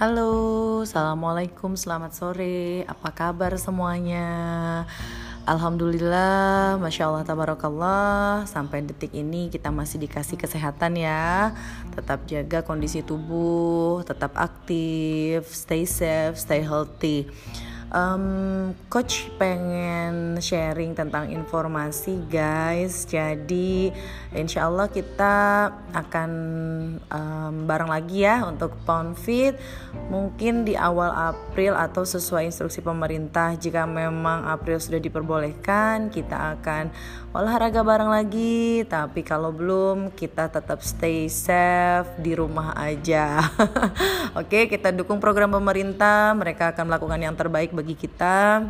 Halo, assalamualaikum, selamat sore. Apa kabar semuanya? Alhamdulillah, masya Allah, tabarakallah. Sampai detik ini kita masih dikasih kesehatan ya. Tetap jaga kondisi tubuh, tetap aktif, stay safe, stay healthy um, coach pengen sharing tentang informasi guys. Jadi insya Allah kita akan um, bareng lagi ya untuk pound fit mungkin di awal April atau sesuai instruksi pemerintah jika memang April sudah diperbolehkan kita akan olahraga bareng lagi. Tapi kalau belum kita tetap stay safe di rumah aja. Oke kita dukung program pemerintah. Mereka akan melakukan yang terbaik bagi kita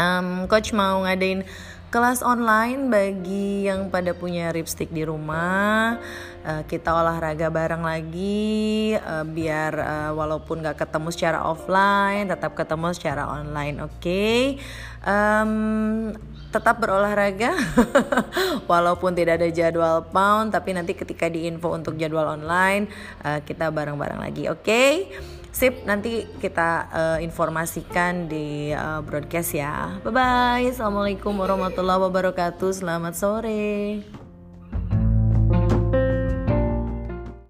um, coach mau ngadain kelas online bagi yang pada punya lipstick di rumah uh, kita olahraga bareng lagi uh, biar uh, walaupun gak ketemu secara offline tetap ketemu secara online oke okay? um, tetap berolahraga walaupun tidak ada jadwal pound tapi nanti ketika diinfo untuk jadwal online uh, kita bareng-bareng lagi oke okay? Sip nanti kita uh, informasikan di uh, broadcast ya. Bye bye assalamualaikum warahmatullahi wabarakatuh. Selamat sore